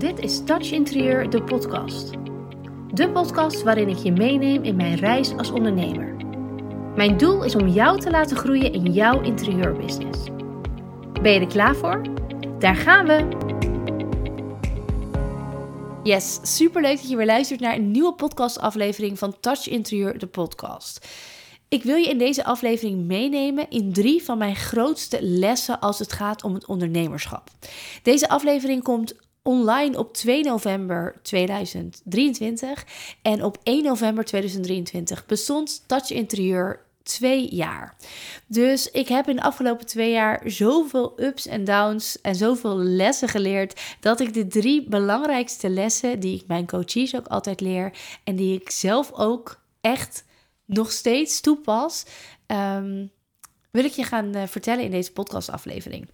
Dit is Touch Interieur, de podcast. De podcast waarin ik je meeneem in mijn reis als ondernemer. Mijn doel is om jou te laten groeien in jouw interieurbusiness. Ben je er klaar voor? Daar gaan we! Yes, superleuk dat je weer luistert naar een nieuwe podcastaflevering van Touch Interieur, de podcast. Ik wil je in deze aflevering meenemen in drie van mijn grootste lessen als het gaat om het ondernemerschap. Deze aflevering komt online op 2 november 2023 en op 1 november 2023 bestond Touch Interieur twee jaar. Dus ik heb in de afgelopen twee jaar zoveel ups en downs en zoveel lessen geleerd dat ik de drie belangrijkste lessen die ik mijn coaches ook altijd leer en die ik zelf ook echt nog steeds toepas, ehm, wil ik je gaan uh, vertellen in deze podcastaflevering.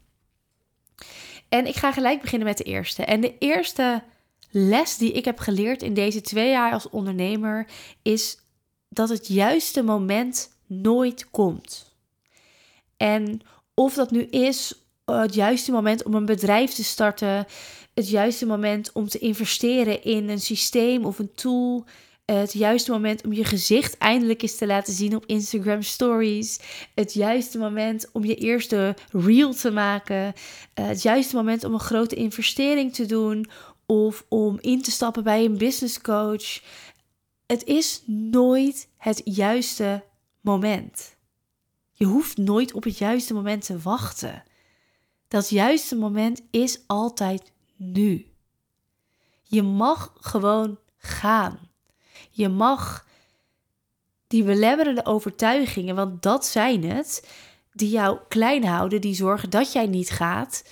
En ik ga gelijk beginnen met de eerste. En de eerste les die ik heb geleerd in deze twee jaar als ondernemer is dat het juiste moment nooit komt. En of dat nu is het juiste moment om een bedrijf te starten, het juiste moment om te investeren in een systeem of een tool, het juiste moment om je gezicht eindelijk eens te laten zien op Instagram Stories. Het juiste moment om je eerste reel te maken. Eh, het juiste moment om een grote investering te doen. Of om in te stappen bij een business coach. Het is nooit het juiste moment. Je hoeft nooit op het juiste moment te wachten. Dat juiste moment is altijd nu. Je mag gewoon gaan. Je mag die belemmerende overtuigingen, want dat zijn het, die jou klein houden, die zorgen dat jij niet gaat,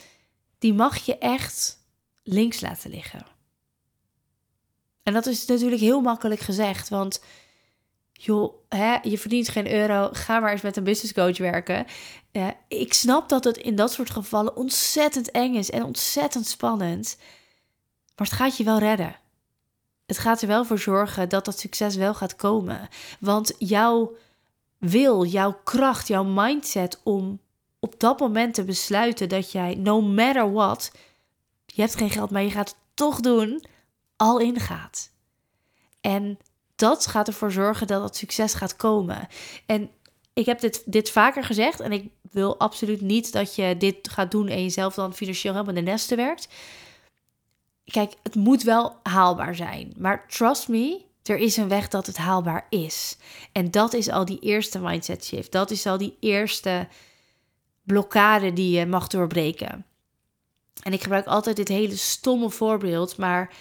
die mag je echt links laten liggen. En dat is natuurlijk heel makkelijk gezegd, want joh, hè, je verdient geen euro, ga maar eens met een business coach werken. Uh, ik snap dat het in dat soort gevallen ontzettend eng is en ontzettend spannend, maar het gaat je wel redden het gaat er wel voor zorgen dat dat succes wel gaat komen. Want jouw wil, jouw kracht, jouw mindset om op dat moment te besluiten dat jij, no matter what, je hebt geen geld, maar je gaat het toch doen, al ingaat. En dat gaat ervoor zorgen dat het succes gaat komen. En ik heb dit, dit vaker gezegd en ik wil absoluut niet dat je dit gaat doen en jezelf dan financieel helemaal in de nesten werkt kijk, het moet wel haalbaar zijn. Maar trust me, er is een weg dat het haalbaar is. En dat is al die eerste mindset shift. Dat is al die eerste blokkade die je mag doorbreken. En ik gebruik altijd dit hele stomme voorbeeld, maar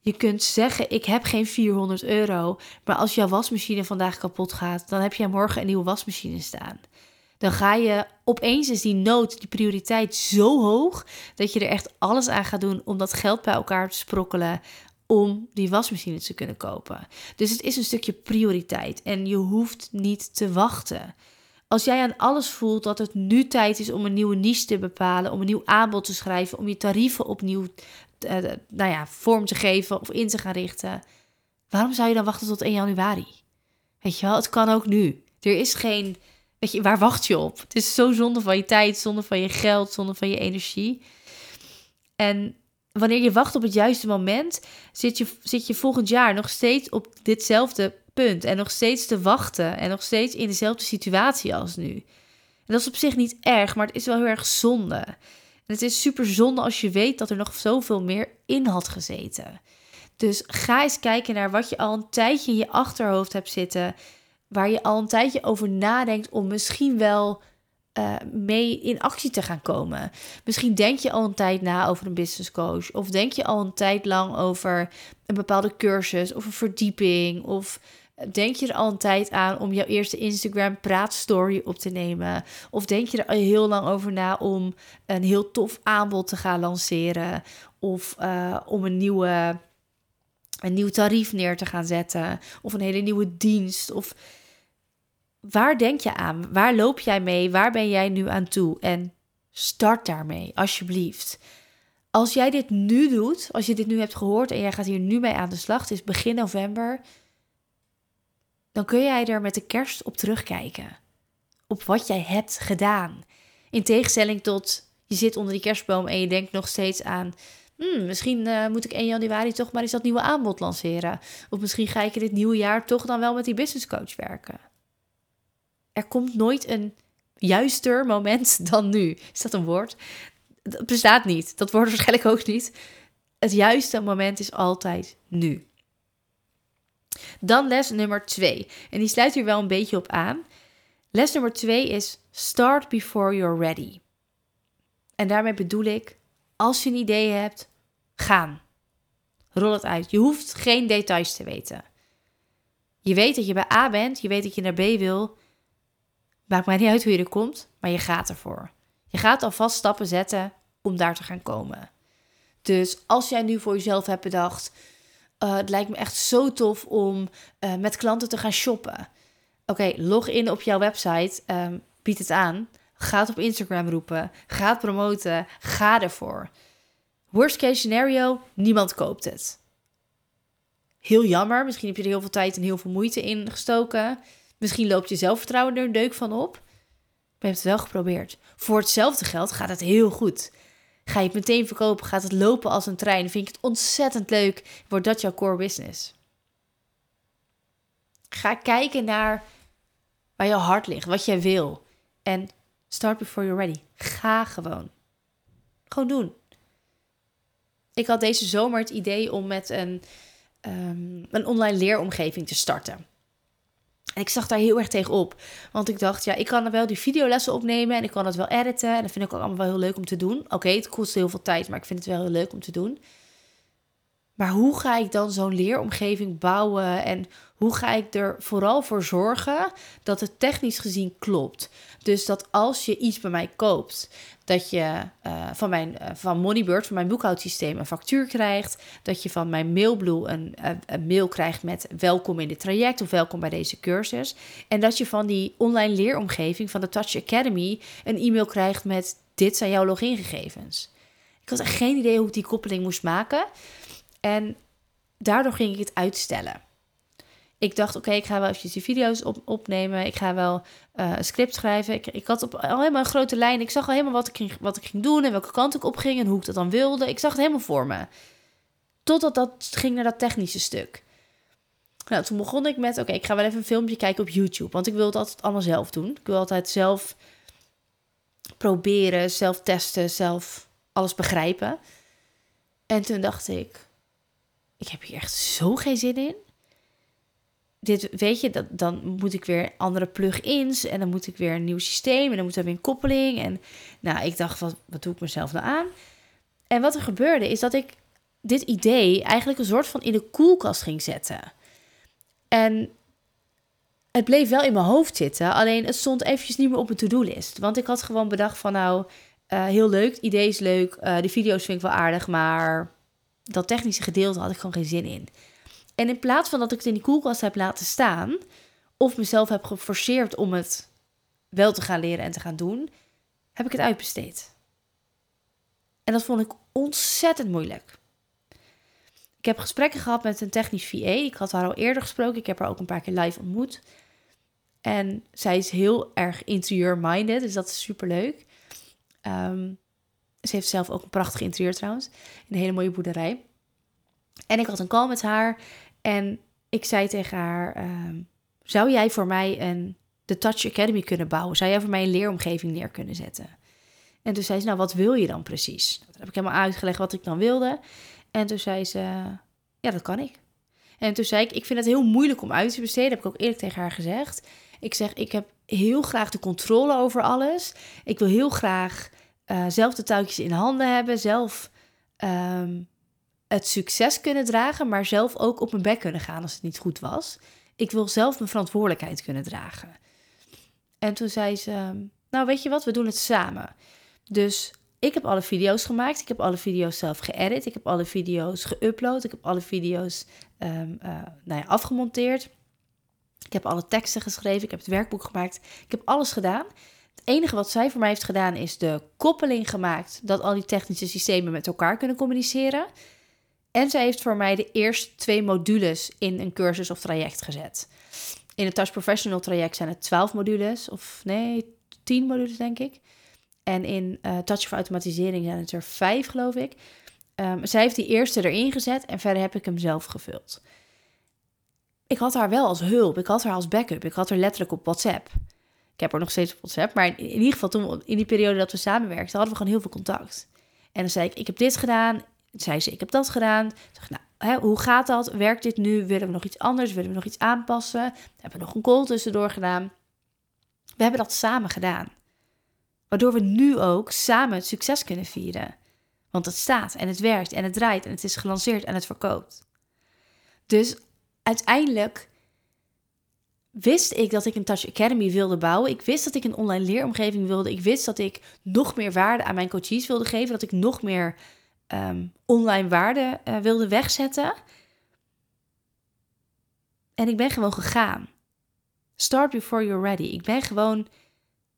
je kunt zeggen: Ik heb geen 400 euro. Maar als jouw wasmachine vandaag kapot gaat, dan heb jij morgen een nieuwe wasmachine staan dan ga je opeens is die nood, die prioriteit zo hoog dat je er echt alles aan gaat doen om dat geld bij elkaar te sprokkelen om die wasmachine te kunnen kopen. Dus het is een stukje prioriteit en je hoeft niet te wachten. Als jij aan alles voelt dat het nu tijd is om een nieuwe niche te bepalen, om een nieuw aanbod te schrijven, om je tarieven opnieuw uh, nou ja, vorm te geven of in te gaan richten, waarom zou je dan wachten tot 1 januari? Weet je wel, het kan ook nu. Er is geen Weet je, waar wacht je op? Het is zo zonde van je tijd, zonde van je geld, zonde van je energie. En wanneer je wacht op het juiste moment, zit je, zit je volgend jaar nog steeds op ditzelfde punt. En nog steeds te wachten. En nog steeds in dezelfde situatie als nu. Dat is op zich niet erg, maar het is wel heel erg zonde. En het is super zonde als je weet dat er nog zoveel meer in had gezeten. Dus ga eens kijken naar wat je al een tijdje in je achterhoofd hebt zitten waar je al een tijdje over nadenkt om misschien wel uh, mee in actie te gaan komen. Misschien denk je al een tijd na over een business coach. Of denk je al een tijd lang over een bepaalde cursus of een verdieping. Of denk je er al een tijd aan om jouw eerste Instagram praatstory op te nemen. Of denk je er al heel lang over na om een heel tof aanbod te gaan lanceren. Of uh, om een nieuwe een nieuw tarief neer te gaan zetten. Of een hele nieuwe dienst. Of waar denk je aan? Waar loop jij mee? Waar ben jij nu aan toe? En start daarmee, alsjeblieft. Als jij dit nu doet, als je dit nu hebt gehoord en jij gaat hier nu mee aan de slag, het is begin november, dan kun jij er met de kerst op terugkijken. Op wat jij hebt gedaan. In tegenstelling tot je zit onder die kerstboom en je denkt nog steeds aan Hmm, misschien uh, moet ik 1 januari toch maar eens dat nieuwe aanbod lanceren. Of misschien ga ik in dit nieuwe jaar toch dan wel met die business coach werken. Er komt nooit een juister moment dan nu. Is dat een woord? Dat bestaat niet. Dat wordt waarschijnlijk ook niet. Het juiste moment is altijd nu. Dan les nummer twee. En die sluit hier wel een beetje op aan. Les nummer twee is start before you're ready. En daarmee bedoel ik, als je een idee hebt, gaan. Rol het uit. Je hoeft geen details te weten. Je weet dat je bij A bent, je weet dat je naar B wil. Maakt mij niet uit hoe je er komt, maar je gaat ervoor. Je gaat alvast stappen zetten om daar te gaan komen. Dus als jij nu voor jezelf hebt bedacht, uh, het lijkt me echt zo tof om uh, met klanten te gaan shoppen. Oké, log in op jouw website, um, bied het aan, ga het op Instagram roepen, ga het promoten, ga ervoor. Worst case scenario, niemand koopt het. Heel jammer, misschien heb je er heel veel tijd en heel veel moeite in gestoken. Misschien loopt je zelfvertrouwen er een deuk van op. Maar je hebt het wel geprobeerd. Voor hetzelfde geld gaat het heel goed. Ga je het meteen verkopen, gaat het lopen als een trein. Vind ik het ontzettend leuk, wordt dat jouw core business. Ga kijken naar waar je hart ligt, wat jij wil. En start before you're ready. Ga gewoon. Gewoon doen. Ik had deze zomer het idee om met een, um, een online leeromgeving te starten. En ik zag daar heel erg tegen op. Want ik dacht, ja, ik kan er wel die videolessen opnemen en ik kan het wel editen. En dat vind ik ook allemaal wel heel leuk om te doen. Oké, het kost heel veel tijd, maar ik vind het wel heel leuk om te doen. Maar hoe ga ik dan zo'n leeromgeving bouwen en hoe ga ik er vooral voor zorgen dat het technisch gezien klopt? Dus dat als je iets bij mij koopt, dat je uh, van, mijn, uh, van Moneybird, van mijn boekhoudsysteem, een factuur krijgt. Dat je van mijn Mailblue een, een, een, mail krijgt met welkom in dit traject of welkom bij deze cursus. En dat je van die online leeromgeving van de Touch Academy een e-mail krijgt met dit zijn jouw logingegevens. Ik had echt geen idee hoe ik die koppeling moest maken. En daardoor ging ik het uitstellen. Ik dacht, oké, ik ga wel eventjes die video's op, opnemen. Ik ga wel uh, een script schrijven. Ik, ik had op, al helemaal een grote lijn. Ik zag al helemaal wat ik, ging, wat ik ging doen en welke kant ik op ging en hoe ik dat dan wilde. Ik zag het helemaal voor me. Totdat dat ging naar dat technische stuk. Nou, toen begon ik met, oké, ik ga wel even een filmpje kijken op YouTube. Want ik wil het altijd allemaal zelf doen. Ik wil altijd zelf proberen, zelf testen, zelf alles begrijpen. En toen dacht ik, ik heb hier echt zo geen zin in. Dit, weet je, dat, dan moet ik weer andere plug-ins en dan moet ik weer een nieuw systeem en dan moet er weer een koppeling. En nou, ik dacht, wat, wat doe ik mezelf nou aan? En wat er gebeurde is dat ik dit idee eigenlijk een soort van in de koelkast ging zetten. En het bleef wel in mijn hoofd zitten, alleen het stond eventjes niet meer op mijn to-do-list. Want ik had gewoon bedacht van nou, uh, heel leuk, het idee is leuk, uh, de video's vind ik wel aardig, maar dat technische gedeelte had ik gewoon geen zin in. En in plaats van dat ik het in die koelkast heb laten staan, of mezelf heb geforceerd om het wel te gaan leren en te gaan doen, heb ik het uitbesteed. En dat vond ik ontzettend moeilijk. Ik heb gesprekken gehad met een technisch VA. Ik had haar al eerder gesproken. Ik heb haar ook een paar keer live ontmoet. En zij is heel erg interieur-minded, dus dat is super leuk. Um, ze heeft zelf ook een prachtig interieur trouwens. Een hele mooie boerderij. En ik had een call met haar. En ik zei tegen haar: ehm, Zou jij voor mij een The Touch Academy kunnen bouwen? Zou jij voor mij een leeromgeving neer kunnen zetten? En toen zei ze: Nou, wat wil je dan precies? Nou, toen heb ik helemaal uitgelegd wat ik dan wilde. En toen zei ze: Ja, dat kan ik. En toen zei ik: Ik vind het heel moeilijk om uit te besteden. Heb ik ook eerlijk tegen haar gezegd. Ik zeg: Ik heb heel graag de controle over alles. Ik wil heel graag uh, zelf de touwtjes in handen hebben, zelf um, het succes kunnen dragen, maar zelf ook op mijn bek kunnen gaan als het niet goed was. Ik wil zelf mijn verantwoordelijkheid kunnen dragen. En toen zei ze: Nou, weet je wat, we doen het samen. Dus ik heb alle video's gemaakt. Ik heb alle video's zelf geëdit. Ik heb alle video's geüpload. Ik heb alle video's um, uh, nou ja, afgemonteerd. Ik heb alle teksten geschreven. Ik heb het werkboek gemaakt. Ik heb alles gedaan. Het enige wat zij voor mij heeft gedaan is de koppeling gemaakt dat al die technische systemen met elkaar kunnen communiceren. En zij heeft voor mij de eerste twee modules in een cursus of traject gezet. In het Touch Professional traject zijn het 12 modules, of nee, 10 modules denk ik. En in uh, Touch voor automatisering zijn het er vijf, geloof ik. Um, zij heeft die eerste erin gezet en verder heb ik hem zelf gevuld. Ik had haar wel als hulp, ik had haar als backup, ik had haar letterlijk op WhatsApp. Ik heb haar nog steeds op WhatsApp, maar in ieder geval toen in die periode dat we samenwerkten, hadden we gewoon heel veel contact. En dan zei ik, ik heb dit gedaan, zei ze, ik heb dat gedaan. Nou, hè, hoe gaat dat? Werkt dit nu? Willen we nog iets anders? Willen we nog iets aanpassen? We hebben nog een call tussendoor gedaan. We hebben dat samen gedaan. Waardoor we nu ook samen het succes kunnen vieren. Want het staat en het werkt en het draait en het is gelanceerd en het verkoopt. Dus uiteindelijk wist ik dat ik een Touch Academy wilde bouwen. Ik wist dat ik een online leeromgeving wilde. Ik wist dat ik nog meer waarde aan mijn coaches wilde geven. Dat ik nog meer um, online waarde uh, wilde wegzetten. En ik ben gewoon gegaan. Start before you're ready. Ik ben gewoon,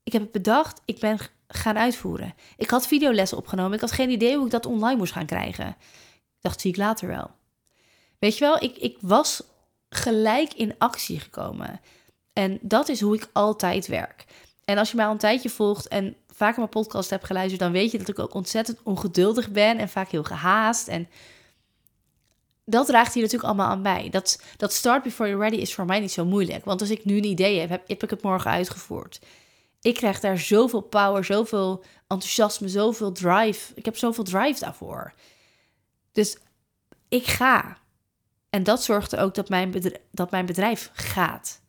ik heb het bedacht, ik ben gaan uitvoeren. Ik had videolessen opgenomen. Ik had geen idee hoe ik dat online moest gaan krijgen. Ik dacht, zie ik later wel. Weet je wel, ik, ik was gelijk in actie gekomen. En dat is hoe ik altijd werk. En als je mij al een tijdje volgt en vaker mijn podcast hebt geluisterd, dan weet je dat ik ook ontzettend ongeduldig ben en vaak heel gehaast. En dat draagt hier natuurlijk allemaal aan bij. Dat, dat start before you're ready is voor mij niet zo moeilijk. Want als ik nu een idee heb, heb, heb ik het morgen uitgevoerd. Ik krijg daar zoveel power, zoveel enthousiasme, zoveel drive. Ik heb zoveel drive daarvoor. Dus ik ga. En dat zorgt er ook dat mijn dat mijn bedrijf gaat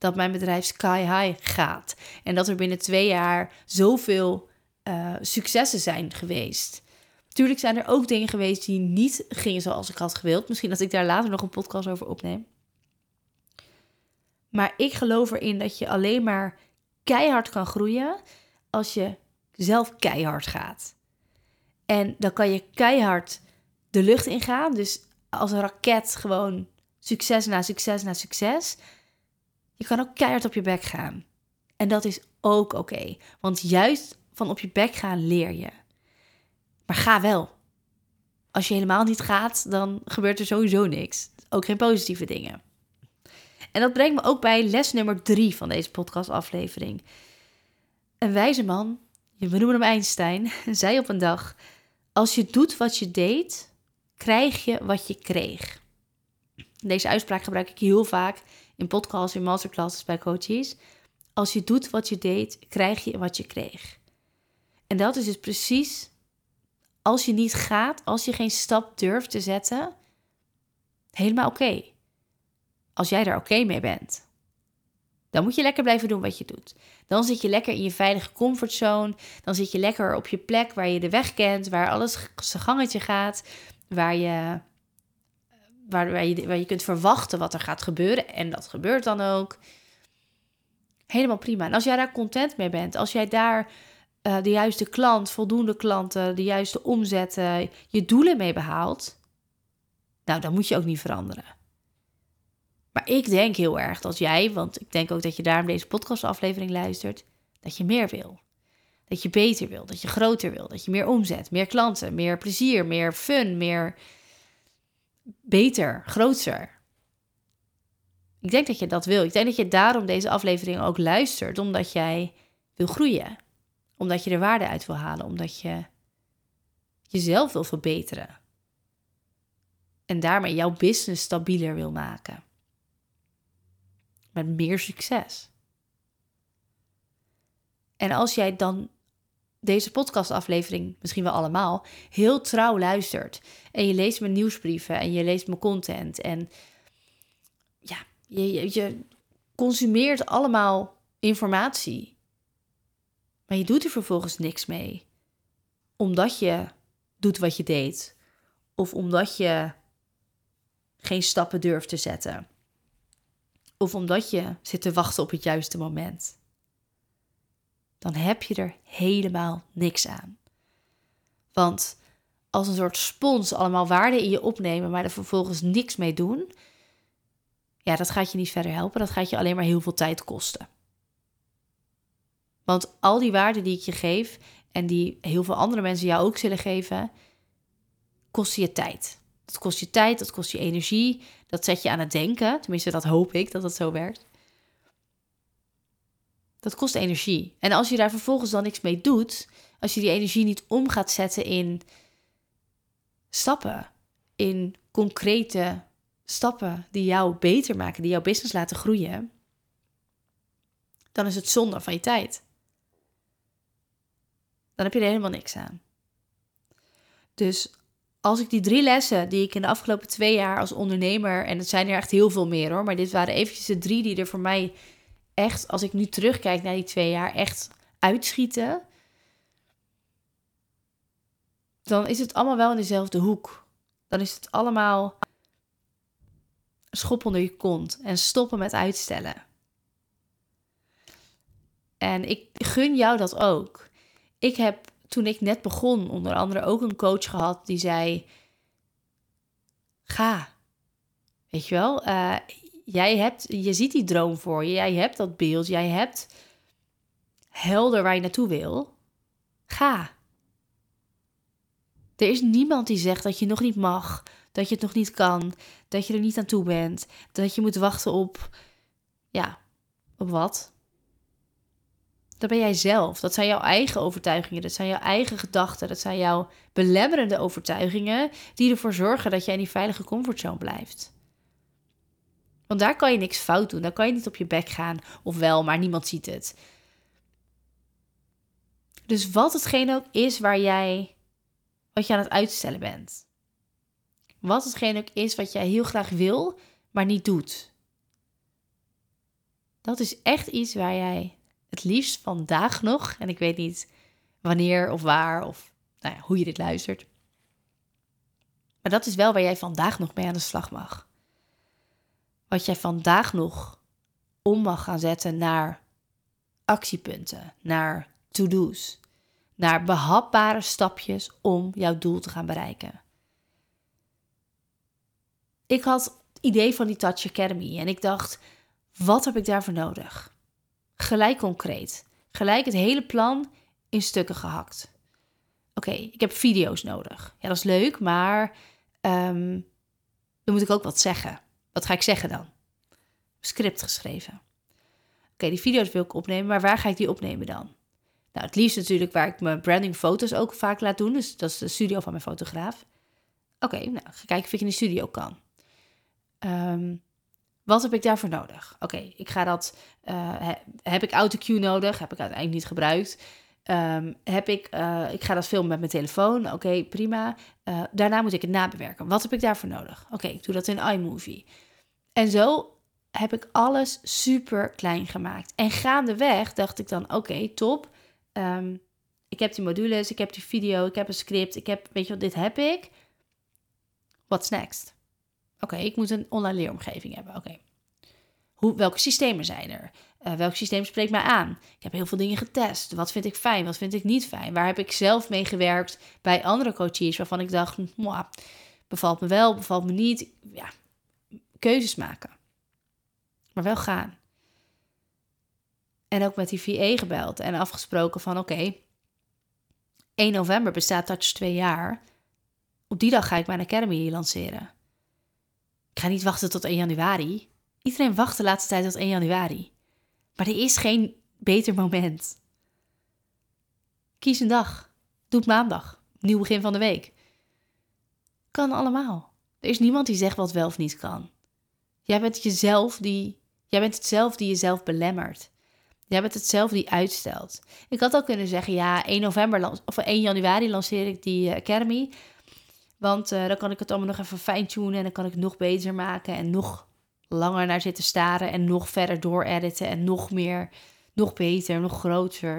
dat mijn bedrijf sky high gaat. En dat er binnen twee jaar zoveel uh, successen zijn geweest. Tuurlijk zijn er ook dingen geweest die niet gingen zoals ik had gewild. Misschien dat ik daar later nog een podcast over opneem. Maar ik geloof erin dat je alleen maar keihard kan groeien als je zelf keihard gaat. En dan kan je keihard de lucht ingaan. Dus als een raket gewoon succes na succes na succes. Je kan ook keihard op je bek gaan. En dat is ook oké. want juist van op je bek gaan leer je. Maar ga wel. Als je helemaal niet gaat, dan gebeurt er sowieso niks. Ook geen positieve dingen. En dat brengt me ook bij les nummer drie van deze podcastaflevering. Een wijze man, we noemen hem Einstein, zei op een dag: Als je doet wat je deed, krijg je wat je kreeg. Deze uitspraak gebruik ik heel vaak in podcasts, in masterclasses bij coaches. Als je doet wat je deed, krijg je wat je kreeg. En dat is dus precies als je niet gaat, als je geen stap durft te zetten, helemaal oké. Als jij daar oké mee bent. Dan moet je lekker blijven doen wat je doet. Dan zit je lekker in je veilige comfortzone. Dan zit je lekker op je plek waar je de weg kent, waar alles zijn gangetje gaat, waar je waar, je, waar je kunt verwachten wat er gaat gebeuren. En dat gebeurt dan ook. Helemaal prima. En als jij daar content mee bent, als jij daar uh, de juiste klant, voldoende klanten, de juiste omzetten, je doelen mee behaalt, nou, dan moet je ook niet veranderen. Maar ik denk heel erg dat jij, want ik denk ook dat je daarom deze podcastaflevering luistert, dat je meer wil. Dat je beter wil, dat je groter wil, dat je meer omzet, meer klanten, meer plezier, meer fun, meer beter, groter. Ik denk dat je dat wil. Ik denk dat je daarom deze aflevering ook luistert, omdat jij wil groeien. Omdat je er waarde uit wil halen, omdat je jezelf wil verbeteren. En daarmee jouw business stabieler wil maken. Met meer succes. En als jij dan deze podcastaflevering, misschien wel allemaal, heel trouw luistert. En je leest mijn nieuwsbrieven en je leest mijn content. En ja, je, je, je consumeert allemaal informatie. Maar je doet er vervolgens niks mee. Omdat je doet wat je deed. Of omdat je geen stappen durft te zetten. Of omdat je zit te wachten op het juiste moment dan heb je er helemaal niks aan. Want als een soort spons allemaal waarde in je opnemen, maar er vervolgens niks mee doen, ja, dat gaat je niet verder helpen. Dat gaat je alleen maar heel veel tijd kosten. Want al die waarden die ik je geef en die heel veel andere mensen jou ook zullen geven, kosten je tijd. Dat kost je tijd, dat kost je energie, dat zet je aan het denken. Tenminste, dat hoop ik dat het zo werkt. Dat kost energie. En als je daar vervolgens dan niks mee doet, als je die energie niet om gaat zetten in stappen. In concrete stappen die jou beter maken, die jouw business laten groeien. Dan is het zonde van je tijd. Dan heb je er helemaal niks aan. Dus als ik die drie lessen die ik in de afgelopen twee jaar als ondernemer, en het zijn er echt heel veel meer hoor, maar dit waren eventjes de drie die er voor mij echt, als ik nu terugkijk naar die twee jaar, echt uitschieten. Dan is het allemaal wel in dezelfde hoek. Dan is het allemaal schop onder je kont en stoppen met uitstellen. En ik gun jou dat ook. Ik heb toen ik net begon, onder andere ook een coach gehad die zei: Ga. Weet je wel, uh, jij hebt, je ziet die droom voor je, jij hebt dat beeld, jij hebt helder waar je naartoe wil. Ga. Er is niemand die zegt dat je nog niet mag, dat je het nog niet kan, dat je er niet aan toe bent, dat je moet wachten op, ja, op wat? Dat ben jij zelf. Dat zijn jouw eigen overtuigingen. Dat zijn jouw eigen gedachten. Dat zijn jouw belemmerende overtuigingen die ervoor zorgen dat jij in die veilige comfortzone blijft. Want daar kan je niks fout doen. Daar kan je niet op je bek gaan. Of wel, maar niemand ziet het. Dus wat hetgeen ook is waar jij, wat je aan het uitstellen bent. Wat hetgeen ook is wat jij heel graag wil, maar niet doet. Dat is echt iets waar jij het liefst vandaag nog, en ik weet niet wanneer of waar of nou ja, hoe je dit luistert. Maar dat is wel waar jij vandaag nog mee aan de slag mag. Wat jij vandaag nog om mag gaan zetten naar actiepunten, naar to-do's, naar behapbare stapjes om jouw doel te gaan bereiken. Ik had het idee van die Touch Academy en ik dacht, wat heb ik daarvoor nodig? Gelijk concreet. Gelijk het hele plan in stukken gehakt. Oké, ik heb video's nodig. Ja, dat is leuk, maar um, dan moet ik ook wat zeggen. Wat ga ik zeggen dan? Script geschreven. Oké, die video's wil ik opnemen, maar waar ga ik die opnemen dan? Nou, het liefst natuurlijk waar ik mijn branding foto's ook vaak laat doen. Dus dat is de studio van mijn fotograaf. Oké, nou, ga kijken of ik in de studio kan. Um, wat heb ik daarvoor nodig? Oké, ik ga dat. Uh, heb ik autocue nodig? Heb ik uiteindelijk niet gebruikt. Um, heb ik, uh, ik ga dat filmen met mijn telefoon. Oké, prima. Uh, daarna moet ik het nabewerken. Wat heb ik daarvoor nodig? Oké, ik doe dat in iMovie. En zo heb ik alles super klein gemaakt. En gaandeweg dacht ik dan: oké, top. Um, ik heb die modules, ik heb die video, ik heb een script, ik heb, weet je wat, dit heb ik. What's next? Oké, ik moet een online leeromgeving hebben. Oké. Welke systemen zijn er? Uh, welk systeem spreekt mij aan? Ik heb heel veel dingen getest. Wat vind ik fijn? Wat vind ik niet fijn? Waar heb ik zelf mee gewerkt bij andere coaches waarvan ik dacht, bevalt me wel, bevalt me niet. Ja, keuzes maken. Maar wel gaan. En ook met die VA gebeld en afgesproken van oké, 1 november bestaat Touch twee jaar. Op die dag ga ik mijn Academy lanceren. Ik ga niet wachten tot 1 januari. Iedereen wacht de laatste tijd tot 1 januari. Maar er is geen beter moment. Kies een dag. Doe het maandag. Nieuw begin van de week. Kan allemaal. Er is niemand die zegt wat wel of niet kan. Jij bent jezelf die. Jij bent het zelf die jezelf belemmert. Jij bent het zelf die uitstelt. Ik had ook kunnen zeggen: ja, 1 november of 1 januari lanceer ik die eh, Academy. Want uh, dan kan ik het allemaal nog even fine-tunen en dan kan ik het nog beter maken en nog langer naar zitten staren en nog verder door editen en nog meer, nog beter, nog groter.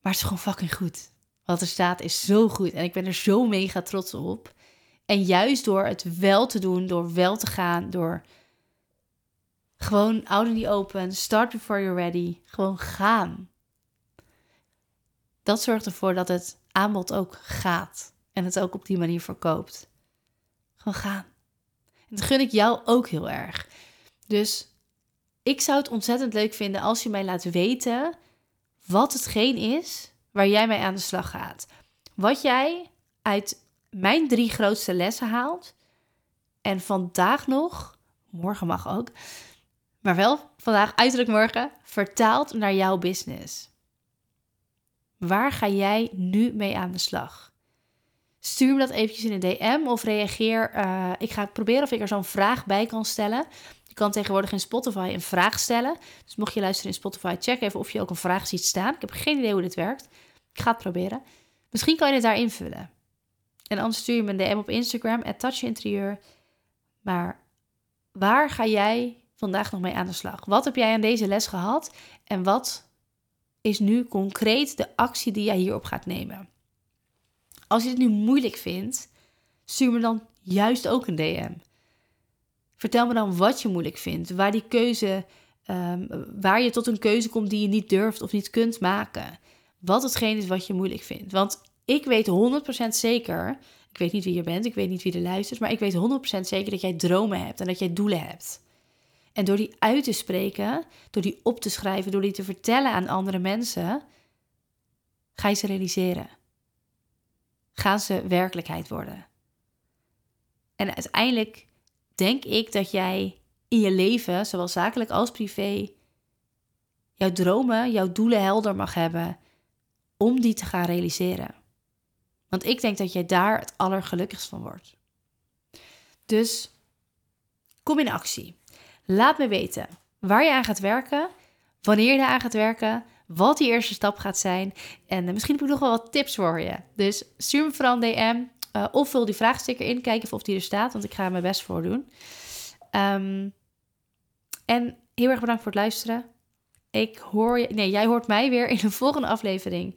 Maar het is gewoon fucking goed. Wat er staat is zo goed en ik ben er zo mega trots op. En juist door het wel te doen, door wel te gaan, door gewoon in the open, start before you're ready, gewoon gaan. Dat zorgt ervoor dat het aanbod ook gaat en het ook op die manier verkoopt. Gewoon gaan. En dat gun ik jou ook heel erg. Dus ik zou het ontzettend leuk vinden als je mij laat weten wat hetgeen is waar jij mee aan de slag gaat. Wat jij uit mijn drie grootste lessen haalt. En vandaag nog, morgen mag ook, maar wel vandaag, uiterlijk morgen, vertaalt naar jouw business. Waar ga jij nu mee aan de slag? Stuur me dat eventjes in een DM of reageer. Eh, ik ga proberen of ik er zo'n vraag bij kan stellen. Je kan tegenwoordig in Spotify een vraag stellen. Dus mocht je luisteren in Spotify, check even of je ook een vraag ziet staan. Ik heb geen idee hoe dit werkt. Ik ga het proberen. Misschien kan je het daar invullen. En anders stuur je me een DM op Instagram, touchinterieur. Maar waar ga jij vandaag nog mee aan de slag? Wat heb jij aan deze les gehad? En wat is nu concreet de actie die jij hierop gaat nemen? Als je het nu moeilijk vindt, stuur me dan juist ook een DM. Vertel me dan wat je moeilijk vindt, waar die keuze, um, waar je tot een keuze komt die je niet durft of niet kunt maken. Wat hetgeen is wat je moeilijk vindt. Want ik weet 100% zeker, ik weet niet wie je bent, ik weet niet wie er luistert, maar ik weet 100% zeker dat jij dromen hebt en dat jij doelen hebt. En door die uit te spreken, door die op te schrijven, door die te vertellen aan andere mensen, ga je ze realiseren. Gaan ze werkelijkheid worden. En uiteindelijk denk ik dat jij in je leven, zowel zakelijk als privé, jouw dromen, jouw doelen helder mag hebben om die te gaan realiseren. Want ik denk dat jij daar het allergelukkigst van wordt. Dus kom in actie. Laat me weten waar je aan gaat werken, wanneer je aan gaat werken, wat die eerste stap gaat zijn. En uh, misschien heb ik nog wel wat tips voor je. Dus stuur me vooral een DM uh, of vul die vraagsticker in, kijk of die er staat, want ik ga er mijn best voor doen. Um, en heel erg bedankt voor het luisteren. Ik hoor je, nee, jij hoort mij weer in de volgende aflevering.